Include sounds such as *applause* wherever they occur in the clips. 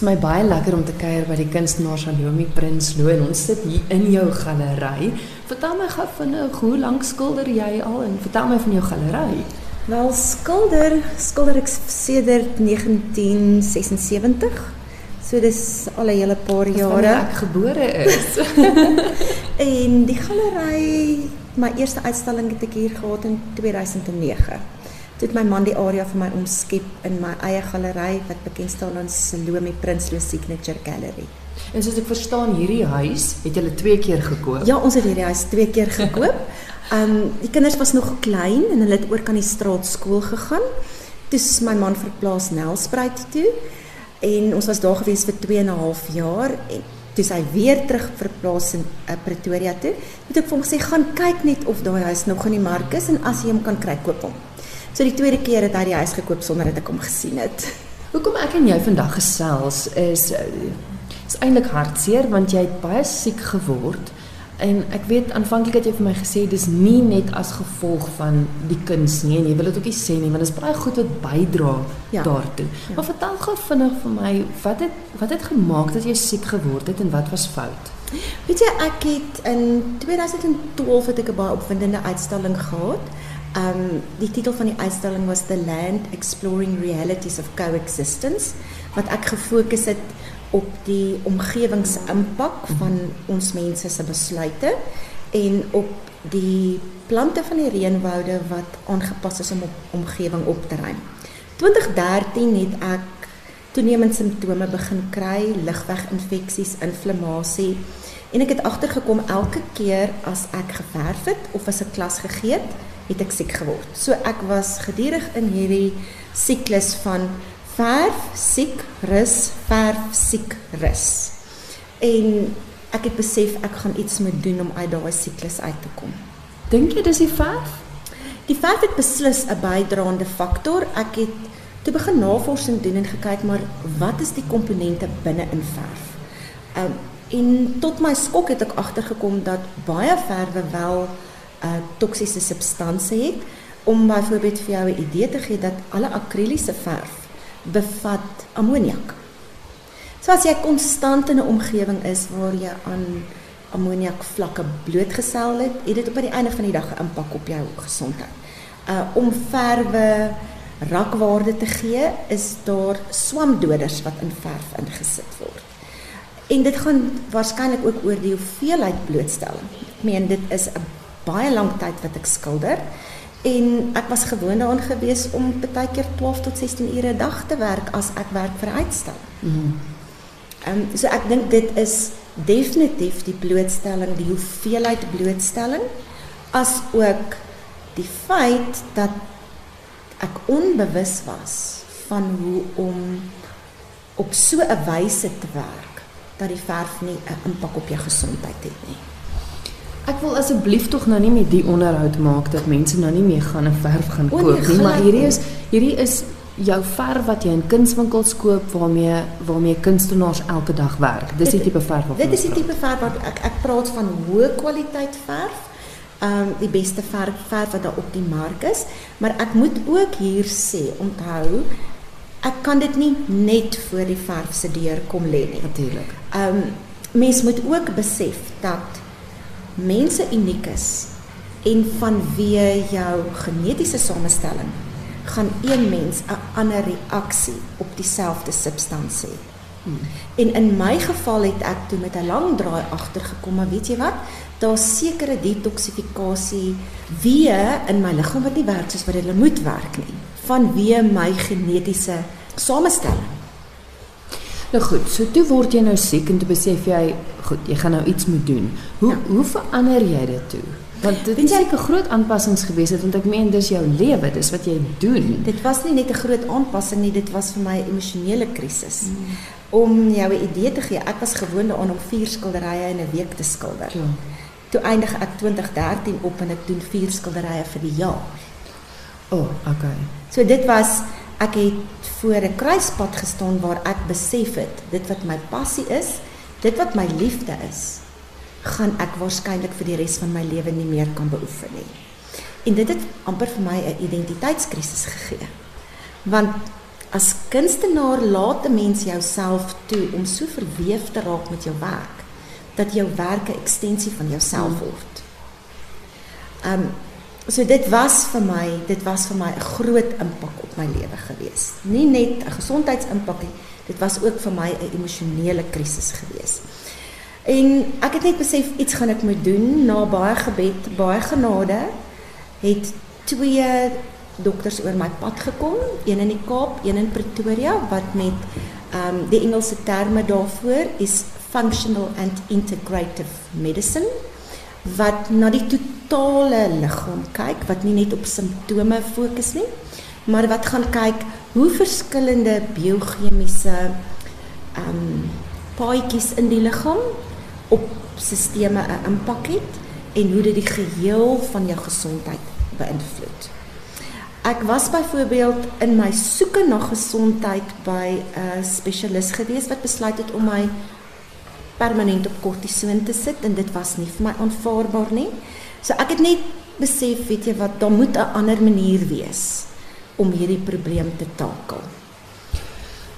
is my baie lekker om te kuier by die kunstenaar Shalomi Prinsloo en ons sit hier in jou galery. Vertel my gou vinnig, hoe lank skilder jy al en vertel my van jou galery. Wel skilder, skilder ek sedert 1976. So dis al 'n hele paar jare ek gebore *laughs* is. *laughs* en die galery, my eerste uitstalling het ek hier gehad in 2009 toe het my man die area vir my omskep in my eie galery wat bekend staan as Salome Prinsloo Signature Gallery. En soos ek verstaan, hierdie huis het julle twee keer gekoop. Ja, ons het hierdie huis twee keer gekoop. *laughs* Ehm um, die kinders was nog klein en hulle het oor kan die straat skool gegaan. Toe is my man verplaas Nelspruit toe en ons was daar gewees vir 2 en 'n half jaar en toe hy weer terug verplaas in uh, Pretoria toe. Het ek vir hom gesê gaan kyk net of daai huis nog in die mark is en as jy hom kan kry, koop hom. So die tweede keer het hy die huis gekoop sonder dat ek hom gesien het. Hoekom ek en jy vandag gesels is eh, is eintlik hartseer want jy het baie siek geword. En ek weet aanvanklik het jy vir my gesê dis nie net as gevolg van die kuns nie en jy wil dit ook nie sê nie want dit is baie goed wat bydra ja. daartoe. Ja. Maar vertel gou vinnig vir my wat het wat het gemaak dat jy siek geword het en wat was fout? Weet jy ek het in 2012 het ek 'n baie opwindende uitstalling gehad Um die titel van die uitstalling was The Land Exploring Realities of Coexistence wat ek gefokus het op die omgewingsimpak van ons mense se besluite en op die plante van die reënwoude wat aangepas is om op omgewing op te ruim. 2013 het ek toenemend simptome begin kry, ligweginfeksies, inflammasie en ek het agtergekom elke keer as ek geverf het of as 'n klas gegee het het ek siek geword. So ek was gedurig in hierdie siklus van verf, siek, rus, verf, siek, rus. En ek het besef ek gaan iets moet doen om uit daai siklus uit te kom. Dink jy dis die verf? Die verf het beslis 'n bydraende faktor. Ek het toe begin navorsing doen en gekyk maar wat is die komponente binne in verf? Um en tot my skok het ek agtergekom dat baie verwe wel uh, toksiese substansie het om byvoorbeeld vir jou 'n idee te gee dat alle akriliese verf bevat ammoniak. So as jy konstant in 'n omgewing is waar jy aan ammoniak vlakke blootgestel het, het dit op by die einde van die dag 'n impak op jou gesondheid. Uh om verwe rakwaarde te gee, is daar swamdoders wat in verf ingesit word. En dit gaan waarskynlik ook oor die hoeveelheid blootstelling. Ek meen dit is 'n baie lank tyd wat ek skilder en ek was gewoond daaraan gewees om baie keer 12 tot 16 ure 'n dag te werk as ek werk vir 'n uitstalling. Mm ehm um, so ek dink dit is definitief die blootstelling, die hoeveelheid blootstelling as ook die feit dat ek onbewus was van hoe om op so 'n wyse te werk dat die verf nie 'n impak op jou gesondheid het nie. Ek wil asseblief tog nou nie met die onderhoud maak dat mense nou nie meer gaan 'n verf gaan koop nie, maar hierdie is hierdie is jou verf wat jy in kunswinkels koop waarmee waarmee kunstenaars elke dag werk. Dis die tipe verf wat Dit is die tipe verf wat ek ek praat van hoë kwaliteit verf. Ehm um, die beste verf verf wat daar op die mark is, maar ek moet ook hier sê onthou ek kan dit nie net voor die verf se deur kom lê nie. Natuurlik. Ehm um, mens moet ook besef dat mense uniek is en vanweë jou genetiese samestelling gaan een mens 'n ander reaksie op dieselfde substansie. Hmm. En in my geval het ek toe met 'n lang draai agtergekom, maar weet jy wat? Daar's sekere detoksifikasie weer in my liggaam wat nie werk soos wat dit moet werk nie, vanweë my genetiese samestelling. Nou goed, so toe word jy nou siek en toe besef jy, goed, jy gaan nou iets moet doen. Hoe ja. hoe verander jy dit toe? Want dit is 'n groot aanpassings gewees het want ek meen dis jou lewe, dis wat jy doen. Dit was nie net 'n groot aanpassing nie, dit was vir my 'n emosionele krisis. Hmm. Om jou 'n idee te gee, ek was gewoond aan om vier skilderye in 'n week te skilder. Ja. Toe eindig ek 2013 op en ek doen vier skilderye vir die jaar. O, oh, okay. So dit was ek het voor 'n kruispunt gestaan waar ek besef het dit wat my passie is, dit wat my liefde is, gaan ek waarskynlik vir die res van my lewe nie meer kan beoefen nie. En dit het amper vir my 'n identiteitskrisis gegee. Want as kunstenaar laat 'n mens jouself toe om so verweef te raak met jou werk dat jou werk 'n ekstensie van jouself word. Um so dit was vir my, dit was vir my 'n groot impak op my lewe gewees. Nie net 'n gesondheidsimpak nie, dit was ook vir my 'n emosionele krisis gewees. En ek het net besef iets gaan ek moet doen na baie gebed, baie genade het twee dokters oor my pad gekom, een in die Kaap, een in Pretoria wat met ehm um, die Engelse terme daarvoor is functional and integrative medicine wat na die totale liggaam kyk, wat nie net op simptome fokus nie, maar wat gaan kyk hoe verskillende biochemiese ehm um, paadjies in die liggaam op sisteme 'n impak het en hoe dit die geheel van jou gesondheid beïnvloed. Ek was byvoorbeeld in my soeke na gesondheid by 'n spesialis gewees wat besluit het om my permanent op kortison te sit en dit was nie vir my aanvaarbaar nie. So ek het net besef, weet jy wat, daar moet 'n ander manier wees om hierdie probleem te takel.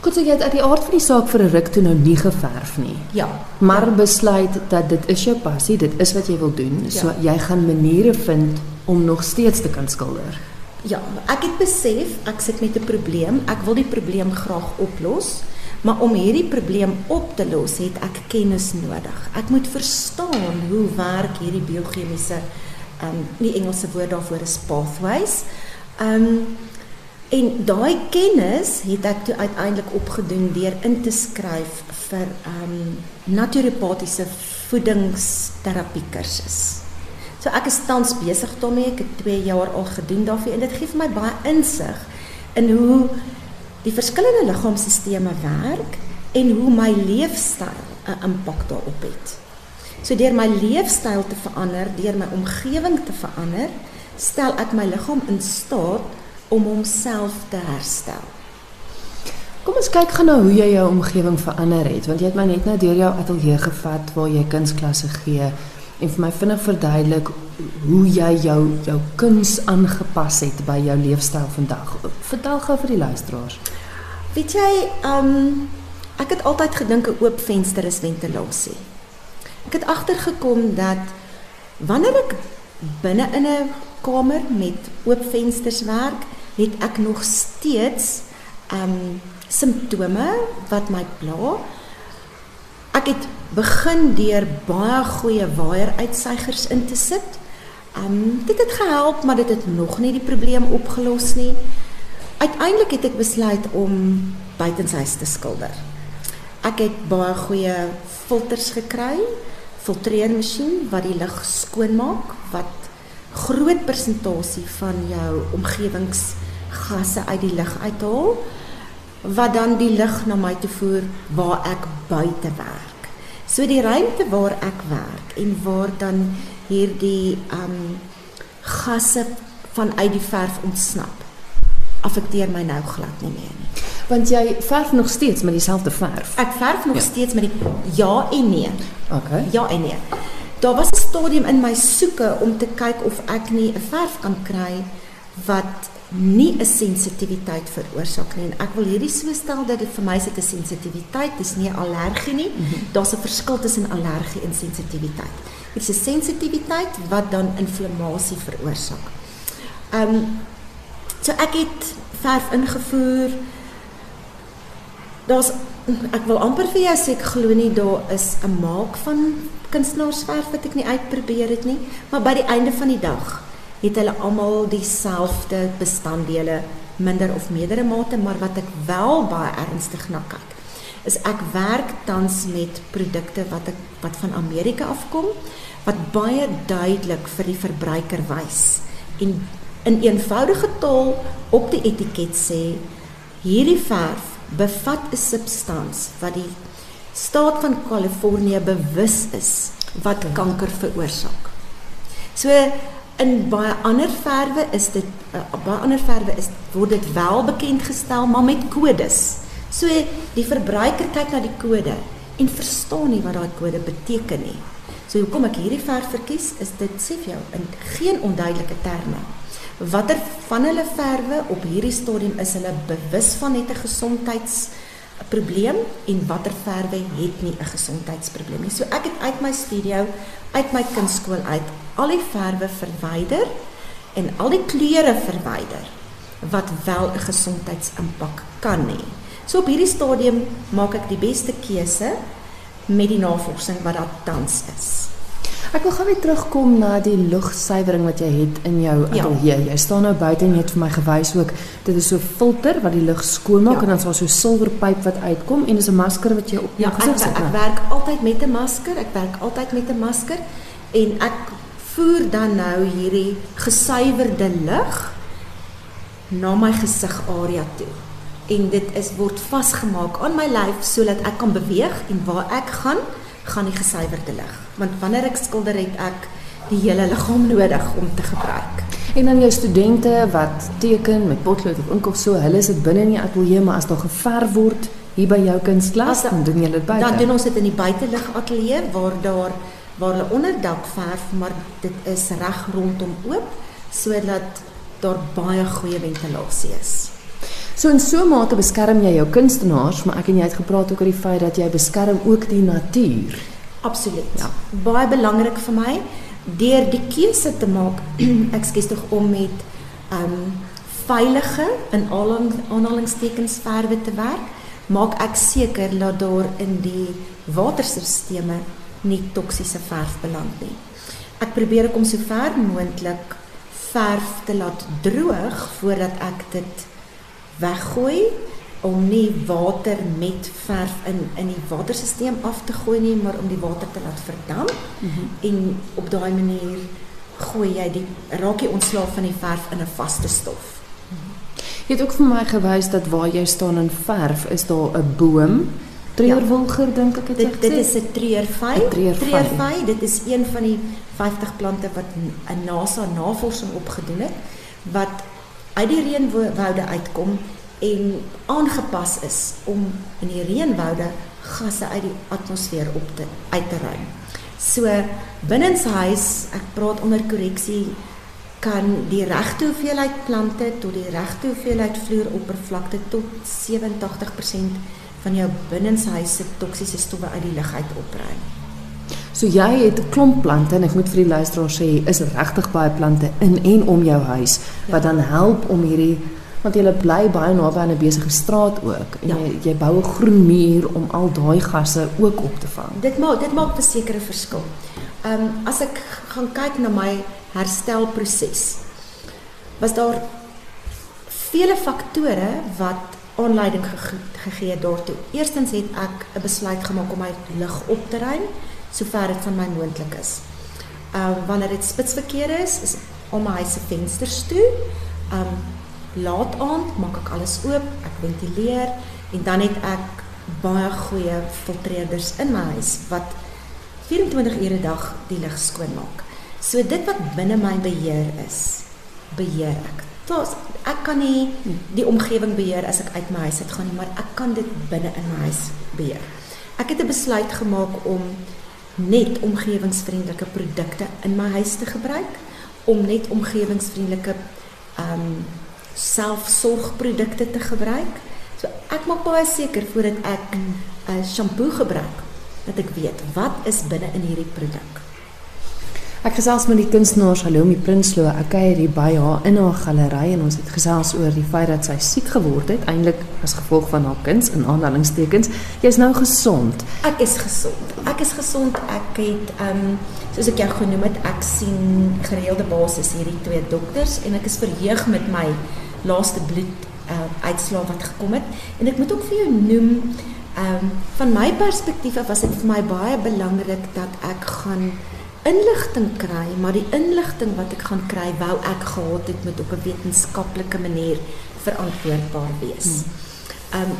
Goed so jy het uit die aard van die saak vir 'n ruk toe nou nie geverf nie. Ja, Maar besluit dat dit is jou passie, dit is wat jy wil doen. So Ja. jy gaan maniere vind om nog steeds te kan skilder. Ja, ek het besef ek sit met 'n probleem. Ek wil die probleem graag oplos, maar om hierdie probleem op te los, het ek kennis nodig. Ek moet verstaan hoe werk hierdie biochemiese ehm um, die Engelse woord daarvoor is pathways. Ehm um, en daai kennis het ek toe uiteindelik opgedoen deur in te skryf vir ehm um, naturopatiese voedingsterapie kursus. So ek is tans besig daarmee. Ek het 2 jaar al gedoen daarvoor en dit gee vir my baie insig in hoe die verskillende liggaamsstelsels werk en hoe my leefstyl 'n impak daarop het. So deur my leefstyl te verander, deur my omgewing te verander, stel ek my liggaam in staat om homself te herstel. Kom ons kyk gou na hoe jy jou omgewing verander het, want jy het my net nou deur jou ateljee gevat waar jy kunsklasse gee en vir my vinnig verduidelik hoe jy jou jou kuns aangepas het by jou leefstyl vandag. Vertel gou vir die luisteraars. Weet jy, um ek het altyd gedink 'n oop venster is ventilasie. Ek het agtergekom dat wanneer ek binne in 'n kamer met oop vensters werk, het ek nog steeds um simptome wat my pla. Ek het begin deur baie goeie waaieruitsuigers in te sit. Um dit het gehelp, maar dit het nog nie die probleem opgelos nie. Uiteindelik het ek besluit om buitenshuis te skilder. Ek het baie goeie filters gekry, filtreermasjien wat die lug skoon maak, wat groot persentasie van jou omgewingsgasse uit die lug uithaal wat dan die lug na my toe voer waar ek buite werk. So die ruimte waar ek werk en waar dan hierdie um gasse vanuit die verf ontsnap affekteer my nou glad nie meer nie. Want jy verf nog steeds met dieselfde verf. Ek verf nog Ja. steeds met die ja en nee. Okay. Ja en nee. Daar was 'n stadium in my soeke om te kyk of ek nie 'n verf kan kry wat nie 'n sensitiwiteit veroorsaak nie en ek wil hierdie so stel dat dit vir my is dit 'n sensitiwiteit, dis nie 'n allergie nie. Mm -hmm. Daar's 'n verskil tussen allergie en sensitiwiteit. Dit is 'n sensitiwiteit wat dan inflammasie veroorsaak. Ehm um, so ek het verf ingevoer. Daar's ek wil amper vir jou sê ek glo nie daar is 'n maak van kunstenaarsverf wat ek nie uitprobeer het nie, maar by die einde van die dag het hulle almal dieselfde bestanddele minder of meerdere mate, maar wat ek wel baie ernstig na kyk is ek werk tans met produkte wat ek wat van Amerika afkom wat baie duidelik vir die verbruiker wys en in eenvoudige taal op die etiket sê hierdie verf bevat 'n substans wat die staat van Kalifornië bewus is wat kanker veroorsaak. So in baie ander verwe is dit uh, baie ander verwe is word dit wel bekend gestel maar met kodes. So die verbruiker kyk na die kode en verstaan nie wat daai kode beteken nie. So hoekom ek hierdie verf verkies is dit sê vir jou in geen onduidelike terme watter van hulle verwe op hierdie stadium is hulle bewus van net 'n gesondheids probleem en watter verwe het nie 'n gesondheidsprobleem nie. So ek het uit my studio, uit my kunstskool uit al die verwe verwyder en al die kleure verwyder wat wel 'n gesondheidsimpak kan hê. So op hierdie stadium maak ek die beste keuse met die navorsing wat daar tans is. Ek wil gou weer terugkom na die lugsuiwering wat jy het in jou Ja. ateljee. Jy staan nou buite en jy het vir my gewys ook dit is so 'n filter wat die lug skoon maak Ja. en dan is daar so 'n silwerpyp wat uitkom en dis 'n masker wat jy op jou Ja, ek, gesig sit. ek né? werk altyd met 'n masker. Ek werk altyd met 'n masker en ek voer dan nou hierdie gesuiwerde lug na my gesigarea toe. En dit is word vasgemaak aan my lyf sodat ek kan beweeg en waar ek gaan, gaan die gesuiwerde lug. Want wanneer ek skilder het ek die hele liggaam nodig om te gebruik. En dan jou studente wat teken met potlood of ink of so, hulle sit binne in die ateljee, maar as daar geverf word hier by jou kunstklas, As- dan doen jy dit buite. Dan doen ons dit in die buitelug ateljee waar daar waar hulle onderdak verf, maar dit is reg rondom oop sodat daar baie goeie ventilasie is. So in so 'n mate beskerm jy jou kunstenaars, maar ek en jy het gepraat ook oor die feit dat jy beskerm ook die natuur. Absoluut. Ja. Baie belangrik vir my deur die keuse te maak, *clears throat* ekskuus tog om met um veilige in aanhaling- aanhalingstekens verwe te werk, maak ek seker dat daar in die waterstelsels nie toksiese verf beland nie. Ek probeer ek om so ver moontlik verf te laat droog voordat ek dit weggooi om nie water met verf in in die waterstelsel af te gooi nie, maar om die water te laat verdamp mm -hmm. en op daai manier gooi jy die raak jy ontslaaf van die verf in 'n vaste stof. Jy het ook vir my gewys dat waar jy staan in verf is daar 'n boom, treurwilger dink ek het jy Dit dit gesê? is 'n treurvy. 'n treurvy. Treurvy, dit is een van die 50 plante wat 'n NASA navorsing opgedoen het wat uit die reënwoude uitkom en aangepas is om in die reënwoude gasse uit die atmosfeer op te uit te ruim. So binnenshuis, ek praat onder korreksie, kan die regte hoeveelheid plante tot die regte hoeveelheid vloeroppervlakte tot 87% van jou binnenshuis se toksiese stowwe uit die lug uit opruim. So jy het 'n klomp plante en ek moet vir die luisteraar sê is regtig baie plante in en om jou huis wat dan help om hierdie want jy bly baie naby aan 'n besige straat ook en Ja. jy jy bou 'n groen muur om al daai gasse ook op te vang. Dit maak dit maak 'n sekere verskil. Ehm um, as ek gaan kyk na my herstelproses, was daar vele faktore wat aanleiding gege gegee het daartoe. Eerstens het ek 'n besluit gemaak om my lig op te ruim sover dit van my moontlik is. Ehm um, wanneer dit spitsverkeer is, is al my huis se vensters toe. Ehm um, laat aand maak ek alles oop, ek ventileer en dan het ek baie goeie filtreerders in my huis wat 24 ure 'n dag die lug skoon maak. So dit wat binne my beheer is, beheer ek. Daar's ek kan nie die omgewing beheer as ek uit my huis uit gaan nie, maar ek kan dit binne in my huis beheer. Ek het 'n besluit gemaak om net omgewingsvriendelike produkte in my huis te gebruik, om net omgewingsvriendelike ehm um, selfsorgprodukte te gebruik. So ek maak baie seker voordat ek 'n uh, shampoo gebruik dat ek weet wat is binne in hierdie produk. Ek gesels met die kunstenaar Salome Prinsloo. Ek kuier hier by haar in haar galery en ons het gesels oor die feit dat sy siek geword het, eintlik as gevolg van haar kuns in aanhalingstekens. Jy's nou gesond. Ek is gesond. Ek is gesond. Ek het ehm um, soos ek jou genoem het, ek sien gereelde basis hierdie twee dokters en ek is verheug met my laaste bloed uh, uitslae wat gekom het. En ek moet ook vir jou noem ehm um, van my perspektief af was dit vir my baie belangrik dat ek gaan inligting kry, maar die inligting wat ek gaan kry, wou ek gehad het met op 'n wetenskaplike manier verantwoordbaar wees. Ehm um,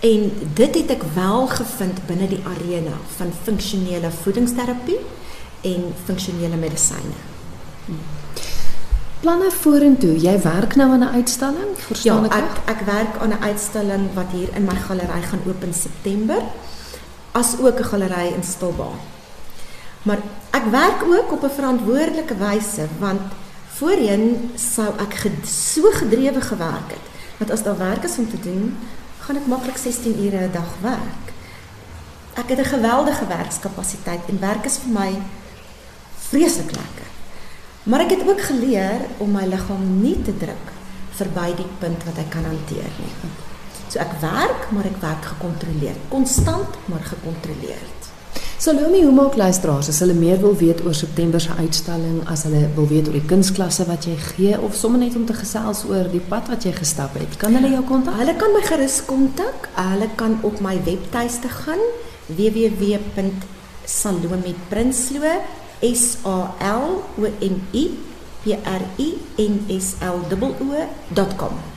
en dit het ek wel gevind binne die arena van funksionele voedingsterapie en funksionele medisyne. Planne vorentoe. Jy werk nou aan 'n uitstalling, Ja, verstaan ek? ek reg? ek werk aan 'n uitstalling wat hier in my galery gaan oop in September, as ook 'n galery in Stilbaai. Maar ek werk ook op 'n verantwoordelike wyse want Voorheen sou ek ged so gedrewe gewerk het dat as daar werk is om te doen, gaan ek maklik 16 ure 'n dag werk. Ek het 'n geweldige werkskapasiteit en werk is vir my vreeslik lekker. Maar ek het ook geleer om my liggaam nie te druk verby die punt wat ek kan hanteer nie. So ek werk, maar ek werk gekontroleerd, konstant maar gekontroleerd. Salome, hoe maak luisteraars as hulle meer wil weet oor September se uitstalling, as hulle wil weet oor die kunsklasse wat jy gee of sommer net om te gesels oor die pad wat jy gestap het? Kan hulle jou kontak? Hulle kan my gerus kontak. Hulle kan op my webtuiste gaan www.salomeprinsloo S A L O M E P R I N S L O O.com